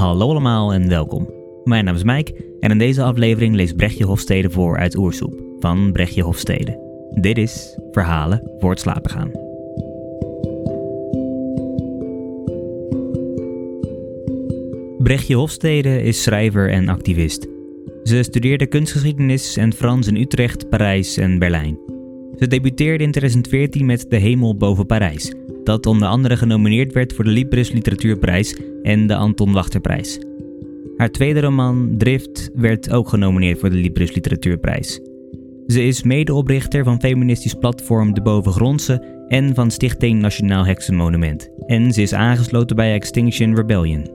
Hallo allemaal en welkom. Mijn naam is Mike en in deze aflevering leest Brechtje Hofstede voor uit Oersoep van Brechtje Hofstede. Dit is Verhalen voor het slapen gaan. Brechtje Hofstede is schrijver en activist. Ze studeerde kunstgeschiedenis en Frans in Utrecht, Parijs en Berlijn. Ze debuteerde in 2014 met De Hemel boven Parijs, dat onder andere genomineerd werd voor de Libris Literatuurprijs en de Anton Wachterprijs. Haar tweede roman, Drift, werd ook genomineerd voor de Libris Literatuurprijs. Ze is medeoprichter van feministisch platform De Bovengrondse en van Stichting Nationaal Heksenmonument. En ze is aangesloten bij Extinction Rebellion.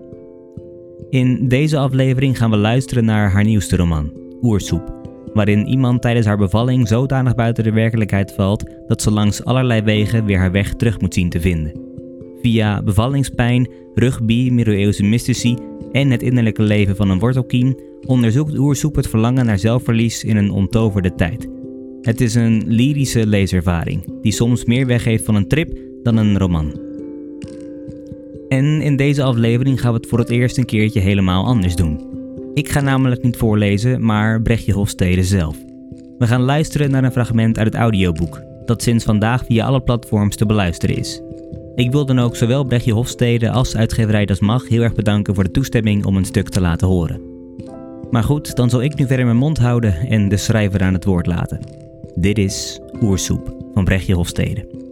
In deze aflevering gaan we luisteren naar haar nieuwste roman, Oersoep, waarin iemand tijdens haar bevalling zodanig buiten de werkelijkheid valt dat ze langs allerlei wegen weer haar weg terug moet zien te vinden. Via bevallingspijn, rugby, middeleeuwse mystici en het innerlijke leven van een wortelkiem onderzoekt Oersoep het verlangen naar zelfverlies in een ontoverde tijd. Het is een lyrische leeservaring die soms meer weggeeft van een trip dan een roman. En in deze aflevering gaan we het voor het eerst een keertje helemaal anders doen. Ik ga namelijk niet voorlezen, maar Brechtje Hofstede zelf. We gaan luisteren naar een fragment uit het audioboek, dat sinds vandaag via alle platforms te beluisteren is. Ik wil dan ook zowel Brechtje Hofstede als uitgeverij Das Mag heel erg bedanken voor de toestemming om een stuk te laten horen. Maar goed, dan zal ik nu verder mijn mond houden en de schrijver aan het woord laten. Dit is Oersoep van Brechtje Hofstede.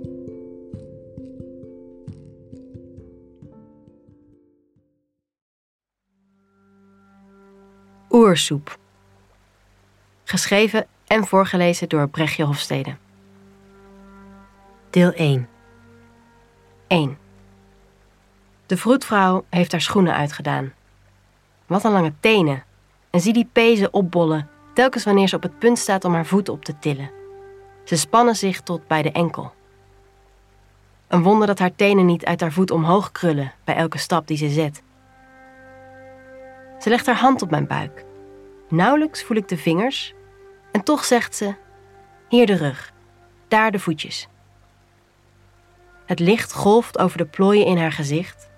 Oersoep. Geschreven en voorgelezen door Brechtje Hofstede. Deel 1 1. De vroedvrouw heeft haar schoenen uitgedaan. Wat een lange tenen. En zie die pezen opbollen, telkens wanneer ze op het punt staat om haar voet op te tillen. Ze spannen zich tot bij de enkel. Een wonder dat haar tenen niet uit haar voet omhoog krullen bij elke stap die ze zet. Ze legt haar hand op mijn buik. Nauwelijks voel ik de vingers en toch zegt ze: Hier de rug, daar de voetjes. Het licht golft over de plooien in haar gezicht.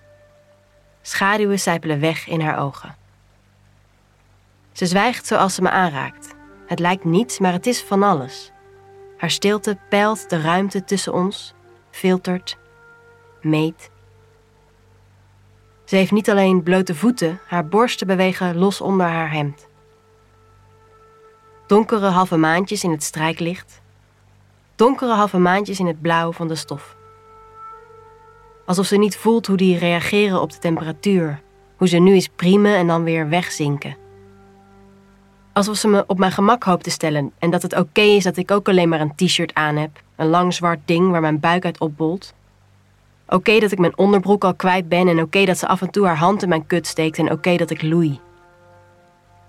Schaduwen sijpelen weg in haar ogen. Ze zwijgt zoals ze me aanraakt. Het lijkt niets, maar het is van alles. Haar stilte peilt de ruimte tussen ons, filtert, meet. Ze heeft niet alleen blote voeten, haar borsten bewegen los onder haar hemd. Donkere halve maandjes in het strijklicht. Donkere halve maandjes in het blauw van de stof. Alsof ze niet voelt hoe die reageren op de temperatuur. Hoe ze nu eens priemen en dan weer wegzinken. Alsof ze me op mijn gemak hoopt te stellen en dat het oké is dat ik ook alleen maar een t-shirt aan heb. Een lang zwart ding waar mijn buik uit opbolt. Oké dat ik mijn onderbroek al kwijt ben en oké dat ze af en toe haar hand in mijn kut steekt en oké dat ik loei.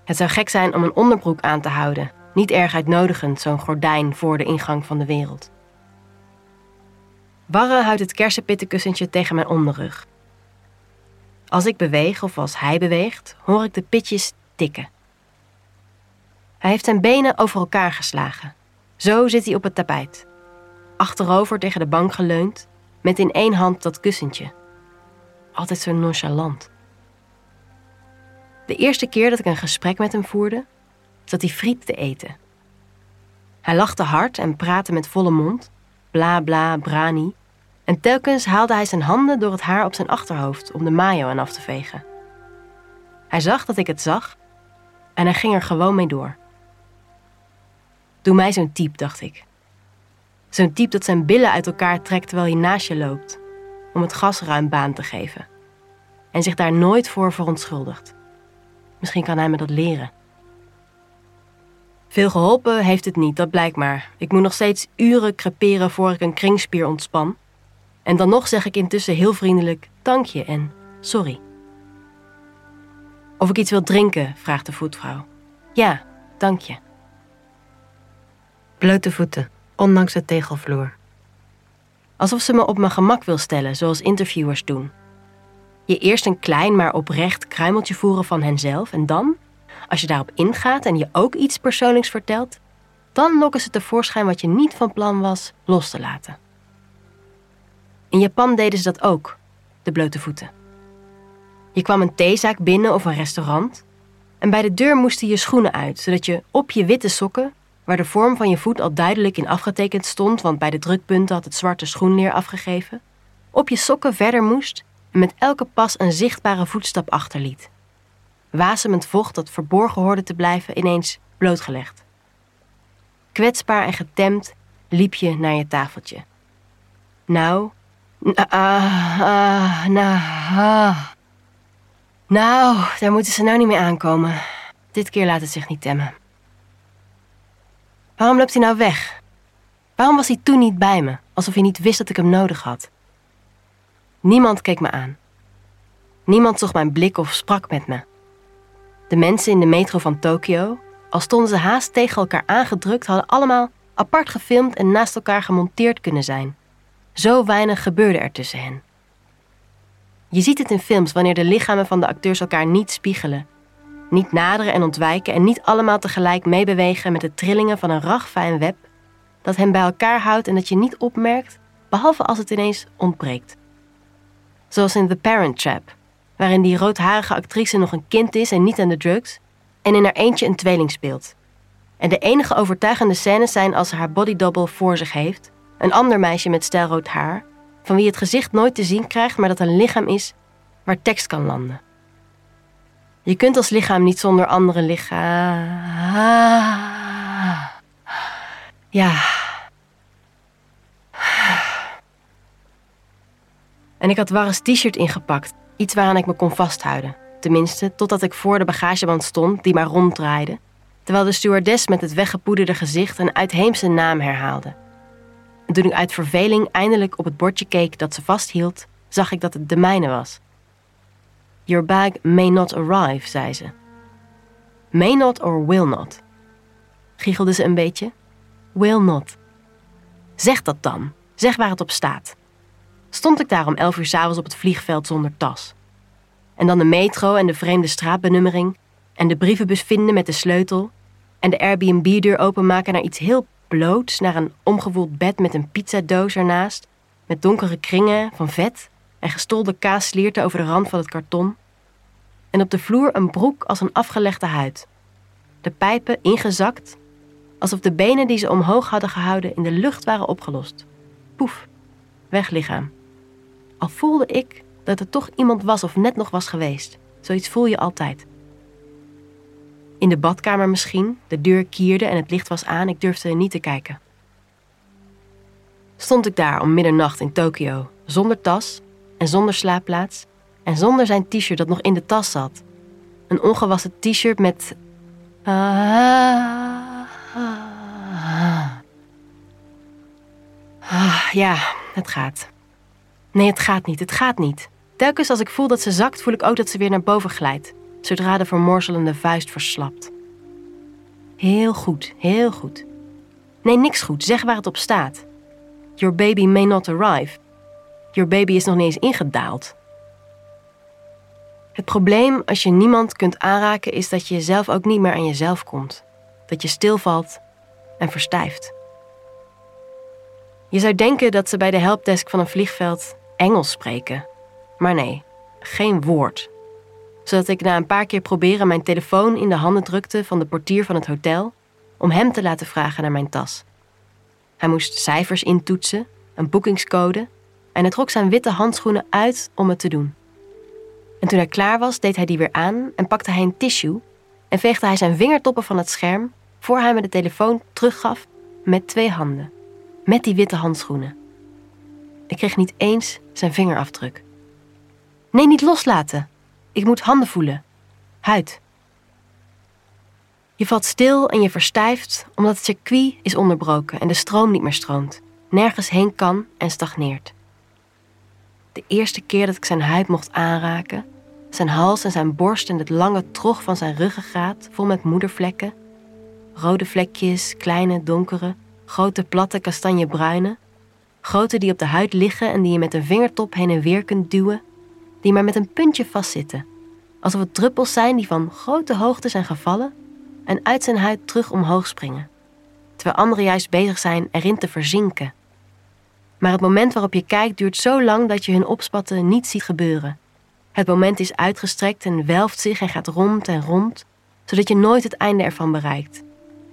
Het zou gek zijn om een onderbroek aan te houden, niet erg uitnodigend zo'n gordijn voor de ingang van de wereld. Barre houdt het kersenpittenkussentje tegen mijn onderrug. Als ik beweeg of als hij beweegt, hoor ik de pitjes tikken. Hij heeft zijn benen over elkaar geslagen. Zo zit hij op het tapijt. Achterover tegen de bank geleund, met in één hand dat kussentje. Altijd zo nonchalant. De eerste keer dat ik een gesprek met hem voerde, zat hij friet te eten. Hij lachte hard en praatte met volle mond, bla bla brani, en telkens haalde hij zijn handen door het haar op zijn achterhoofd om de mayo aan af te vegen. Hij zag dat ik het zag en hij ging er gewoon mee door. Doe mij zo'n type, dacht ik. Zo'n type dat zijn billen uit elkaar trekt terwijl hij naast je loopt, om het gas ruim baan te geven. En zich daar nooit voor verontschuldigt. Misschien kan hij me dat leren. Veel geholpen heeft het niet, dat blijkt maar. Ik moet nog steeds uren creperen voor ik een kringspier ontspan. En dan nog zeg ik intussen heel vriendelijk dank je en sorry. Of ik iets wil drinken, vraagt de voetvrouw. Ja, dank je. Blote voeten, ondanks de tegelvloer. Alsof ze me op mijn gemak wil stellen, zoals interviewers doen. Je eerst een klein maar oprecht kruimeltje voeren van henzelf en dan, als je daarop ingaat en je ook iets persoonlijks vertelt, dan lokken ze tevoorschijn wat je niet van plan was los te laten. In Japan deden ze dat ook, de blote voeten. Je kwam een theezaak binnen of een restaurant en bij de deur moesten je schoenen uit, zodat je op je witte sokken, waar de vorm van je voet al duidelijk in afgetekend stond, want bij de drukpunten had het zwarte schoenleer afgegeven, op je sokken verder moest en met elke pas een zichtbare voetstap achterliet. Wasemend vocht dat verborgen hoorde te blijven ineens blootgelegd. Kwetsbaar en getemd liep je naar je tafeltje. Nou, ah, ah, nou. Nou, daar moeten ze nou niet mee aankomen. Dit keer laat het zich niet temmen. Waarom loopt hij nou weg? Waarom was hij toen niet bij me, alsof hij niet wist dat ik hem nodig had? Niemand keek me aan. Niemand zocht mijn blik of sprak met me. De mensen in de metro van Tokio, al stonden ze haast tegen elkaar aangedrukt, hadden allemaal apart gefilmd en naast elkaar gemonteerd kunnen zijn. Zo weinig gebeurde er tussen hen. Je ziet het in films wanneer de lichamen van de acteurs elkaar niet spiegelen, niet naderen en ontwijken en niet allemaal tegelijk meebewegen met de trillingen van een ragfijn web dat hen bij elkaar houdt en dat je niet opmerkt, behalve als het ineens ontbreekt. Zoals in The Parent Trap, waarin die roodharige actrice nog een kind is en niet aan de drugs, en in haar eentje een tweeling speelt. En de enige overtuigende scènes zijn als ze haar bodydouble voor zich heeft, een ander meisje met stijlrood haar, van wie het gezicht nooit te zien krijgt, maar dat een lichaam is waar tekst kan landen. Je kunt als lichaam niet zonder andere lichaam. Ja. En ik had Warres t-shirt ingepakt, iets waaraan ik me kon vasthouden. Tenminste, totdat ik voor de bagageband stond, die maar ronddraaide, terwijl de stewardess met het weggepoederde gezicht een uitheemse naam herhaalde. En toen ik uit verveling eindelijk op het bordje keek dat ze vasthield, zag ik dat het de mijne was. Your bag may not arrive, zei ze. May not or will not? Giechelde ze een beetje. Will not. Zeg dat dan. Zeg waar het op staat. Stond ik daar om elf uur s'avonds op het vliegveld zonder tas? En dan de metro en de vreemde straatbenummering en de brievenbus vinden met de sleutel en de Airbnb-deur openmaken naar iets heel bloots, naar een omgevoeld bed met een pizzadoos ernaast, met donkere kringen van vet en gestolde kaas slierten over de rand van het karton. En op de vloer een broek als een afgelegde huid. De pijpen ingezakt, alsof de benen die ze omhoog hadden gehouden in de lucht waren opgelost. Poef, weg lichaam. Al voelde ik dat er toch iemand was of net nog was geweest. Zoiets voel je altijd. In de badkamer misschien, de deur kierde en het licht was aan, ik durfde niet te kijken. Stond ik daar om middernacht in Tokio, zonder tas en zonder slaapplaats en zonder zijn t-shirt dat nog in de tas zat. Een ongewassen t-shirt met. Ah, ja, het gaat. Nee, het gaat niet, het gaat niet. Telkens als ik voel dat ze zakt, voel ik ook dat ze weer naar boven glijdt, zodra de vermorzelende vuist verslapt. Heel goed, heel goed. Nee, niks goed, zeg waar het op staat. Your baby may not arrive. Your baby is nog niet eens ingedaald. Het probleem als je niemand kunt aanraken is dat je zelf ook niet meer aan jezelf komt. Dat je stilvalt en verstijft. Je zou denken dat ze bij de helpdesk van een vliegveld Engels spreken. Maar nee, geen woord. Zodat ik na een paar keer proberen mijn telefoon in de handen drukte van de portier van het hotel om hem te laten vragen naar mijn tas. Hij moest cijfers intoetsen, een boekingscode en hij trok zijn witte handschoenen uit om het te doen. En toen hij klaar was, deed hij die weer aan en pakte hij een tissue en veegde hij zijn vingertoppen van het scherm voor hij me de telefoon teruggaf met twee handen, met die witte handschoenen. Ik kreeg niet eens zijn vingerafdruk. Nee, niet loslaten. Ik moet handen voelen. Huid. Je valt stil en je verstijft omdat het circuit is onderbroken en de stroom niet meer stroomt, nergens heen kan en stagneert. De eerste keer dat ik zijn huid mocht aanraken. Zijn hals en zijn borst en het lange trog van zijn ruggengraat, vol met moedervlekken. Rode vlekjes, kleine, donkere, grote, platte, kastanjebruine. Grote die op de huid liggen en die je met een vingertop heen en weer kunt duwen. Die maar met een puntje vastzitten. Alsof het druppels zijn die van grote hoogte zijn gevallen en uit zijn huid terug omhoog springen. Terwijl anderen juist bezig zijn erin te verzinken. Maar het moment waarop je kijkt duurt zo lang dat je hun opspatten niet ziet gebeuren. Het moment is uitgestrekt en welft zich en gaat rond en rond, zodat je nooit het einde ervan bereikt.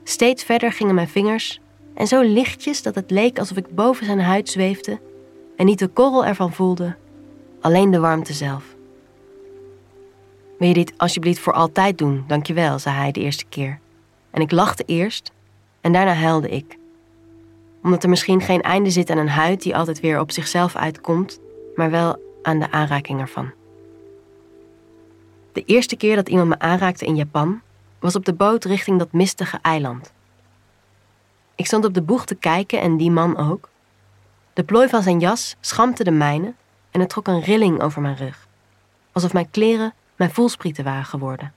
Steeds verder gingen mijn vingers en zo lichtjes dat het leek alsof ik boven zijn huid zweefde en niet de korrel ervan voelde, alleen de warmte zelf. Wil je dit alsjeblieft voor altijd doen, dankjewel, zei hij de eerste keer. En ik lachte eerst en daarna huilde ik. Omdat er misschien geen einde zit aan een huid die altijd weer op zichzelf uitkomt, maar wel aan de aanraking ervan. De eerste keer dat iemand me aanraakte in Japan was op de boot richting dat mistige eiland. Ik stond op de boeg te kijken en die man ook. De plooi van zijn jas schampte de mijne en het trok een rilling over mijn rug. Alsof mijn kleren mijn voelsprieten waren geworden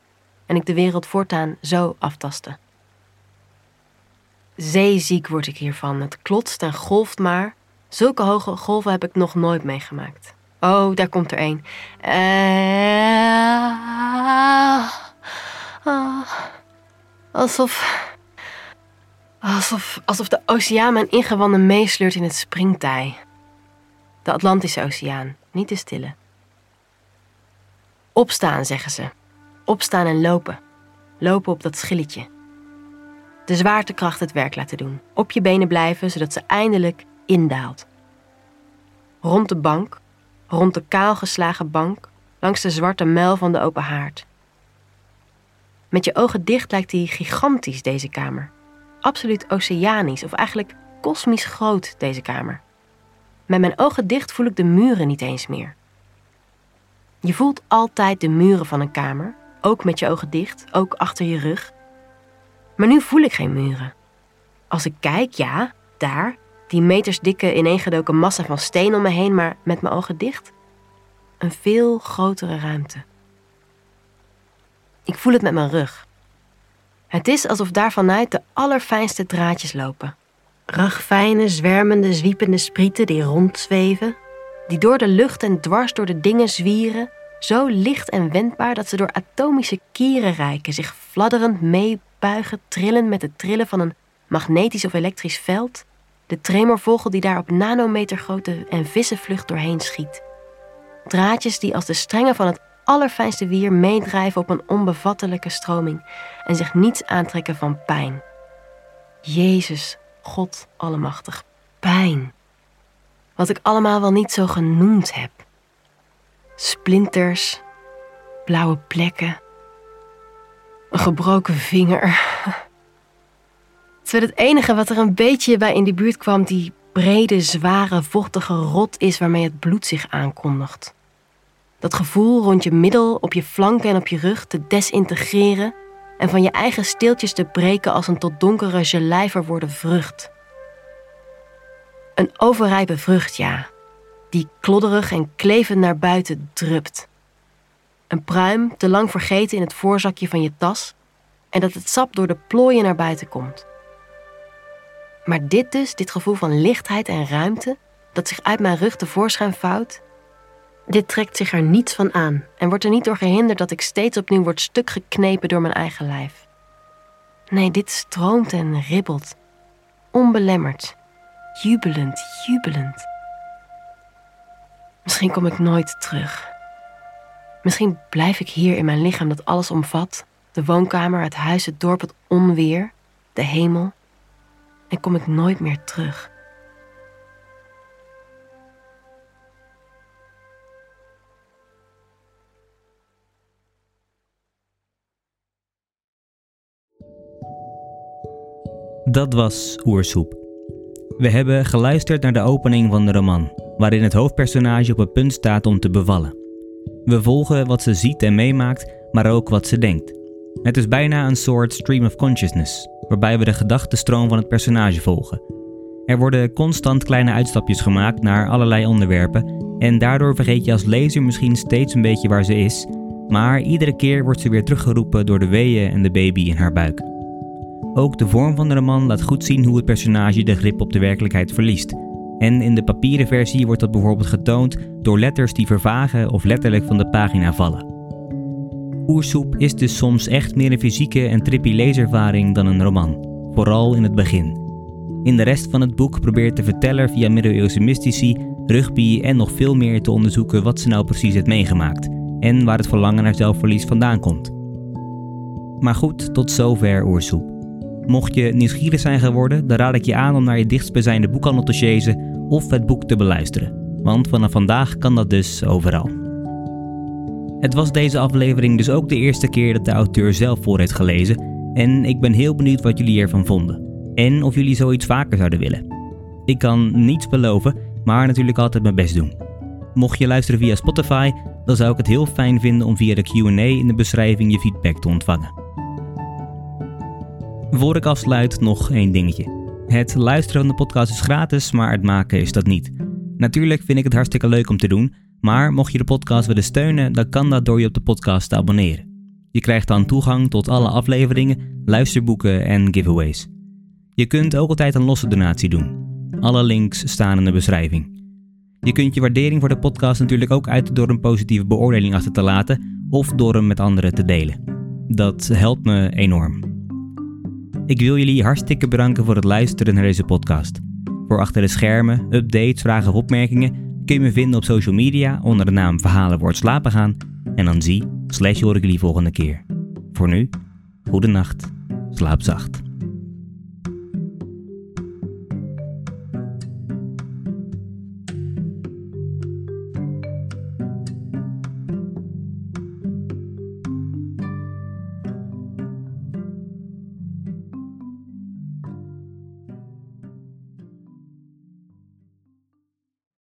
en ik de wereld voortaan zo aftastte. Zeeziek word ik hiervan. Het klotst en golft maar. Zulke hoge golven heb ik nog nooit meegemaakt. Oh, daar komt er een. Uh, alsof. Alsof, alsof de oceaan mijn ingewanden meesleurt in het springtij. De Atlantische Oceaan, niet de stille. Opstaan, zeggen ze. Opstaan en lopen. Lopen op dat schilletje. De zwaartekracht het werk laten doen. Op je benen blijven, zodat ze eindelijk indaalt. Rond de bank, rond de kaalgeslagen bank, langs de zwarte muil van de open haard. Met je ogen dicht lijkt die gigantisch, deze kamer. Absoluut oceanisch, of eigenlijk kosmisch groot, deze kamer. Met mijn ogen dicht voel ik de muren niet eens meer. Je voelt altijd de muren van een kamer, ook met je ogen dicht, ook achter je rug. Maar nu voel ik geen muren. Als ik kijk, ja, daar, die metersdikke ineengedoken massa van steen om me heen, maar met mijn ogen dicht. Een veel grotere ruimte. Ik voel het met mijn rug. Het is alsof daar vanuit de allerfijnste draadjes lopen. Ragfijne, zwermende, zwiepende sprieten die rondzweven, die door de lucht en dwars door de dingen zwieren, zo licht en wendbaar dat ze door atomische kieren reiken, zich fladderend meebuigen, trillen met het trillen van een magnetisch of elektrisch veld, de tremorvogel die daar op nanometergrote en vissenvlucht doorheen schiet. Draadjes die als de strengen van het allerfijnste wier meedrijven op een onbevattelijke stroming en zich niets aantrekken van pijn. Jezus, God Allemachtig, pijn wat ik allemaal wel niet zo genoemd heb. Splinters, blauwe plekken, een gebroken vinger. Werd het enige wat er een beetje bij in de buurt kwam, die brede, zware, vochtige rot is waarmee het bloed zich aankondigt. Dat gevoel rond je middel, op je flanken en op je rug te desintegreren en van je eigen steeltjes te breken als een tot donkere gelei verworden vrucht. Een overrijpe vrucht, ja, die klodderig en klevend naar buiten drupt. Een pruim, te lang vergeten in het voorzakje van je tas, en dat het sap door de plooien naar buiten komt. Maar dit dus, dit gevoel van lichtheid en ruimte, dat zich uit mijn rug tevoorschijn vouwt, dit trekt zich er niets van aan en wordt er niet door gehinderd dat ik steeds opnieuw word stuk geknepen door mijn eigen lijf. Nee, dit stroomt en ribbelt, onbelemmerd, jubelend, jubelend. Misschien kom ik nooit terug. Misschien blijf ik hier in mijn lichaam dat alles omvat: de woonkamer, het huis, het dorp, het onweer, de hemel. En kom ik nooit meer terug. Dat was Oersoep. We hebben geluisterd naar de opening van de roman, waarin het hoofdpersonage op het punt staat om te bevallen. We volgen wat ze ziet en meemaakt, maar ook wat ze denkt. Het is bijna een soort stream of consciousness, waarbij we de gedachtenstroom van het personage volgen. Er worden constant kleine uitstapjes gemaakt naar allerlei onderwerpen En daardoor vergeet je als lezer misschien steeds een beetje waar ze is, maar iedere keer wordt ze weer teruggeroepen door de weeën en de baby in haar buik. Ook de vorm van de roman laat goed zien hoe het personage de grip op de werkelijkheid verliest. En in de papieren versie wordt dat bijvoorbeeld getoond door letters die vervagen of letterlijk van de pagina vallen. Oersoep is dus soms echt meer een fysieke en trippy leeservaring dan een roman, vooral in het begin. In de rest van het boek probeert de verteller via middeleeuwse mystici, rugby en nog veel meer te onderzoeken wat ze nou precies heeft meegemaakt en waar het verlangen naar zelfverlies vandaan komt. Maar goed, tot zover Oersoep. Mocht je nieuwsgierig zijn geworden, dan raad ik je aan om naar je dichtstbijzijnde boekhandel te chasen of het boek te beluisteren. Want vanaf vandaag kan dat dus overal. Het was deze aflevering dus ook de eerste keer dat de auteur zelf voor heeft gelezen en ik ben heel benieuwd wat jullie ervan vonden. En of jullie zoiets vaker zouden willen. Ik kan niets beloven, maar natuurlijk altijd mijn best doen. Mocht je luisteren via Spotify, dan zou ik het heel fijn vinden om via de QA in de beschrijving je feedback te ontvangen. Voor ik afsluit nog één dingetje. Het luisteren van de podcast is gratis, maar het maken is dat niet. Natuurlijk vind ik het hartstikke leuk om te doen, maar mocht je de podcast willen steunen, dan kan dat door je op de podcast te abonneren. Je krijgt dan toegang tot alle afleveringen, luisterboeken en giveaways. Je kunt ook altijd een losse donatie doen. Alle links staan in de beschrijving. Je kunt je waardering voor de podcast natuurlijk ook uiten door een positieve beoordeling achter te laten of door hem met anderen te delen. Dat helpt me enorm. Ik wil jullie hartstikke bedanken voor het luisteren naar deze podcast. Voor achter de schermen, updates, vragen of opmerkingen kun je me vinden op social media onder de naam Verhalen wordt slapen gaan. En dan zie, slash hoor ik jullie volgende keer. Voor nu, goede nacht, slaap zacht.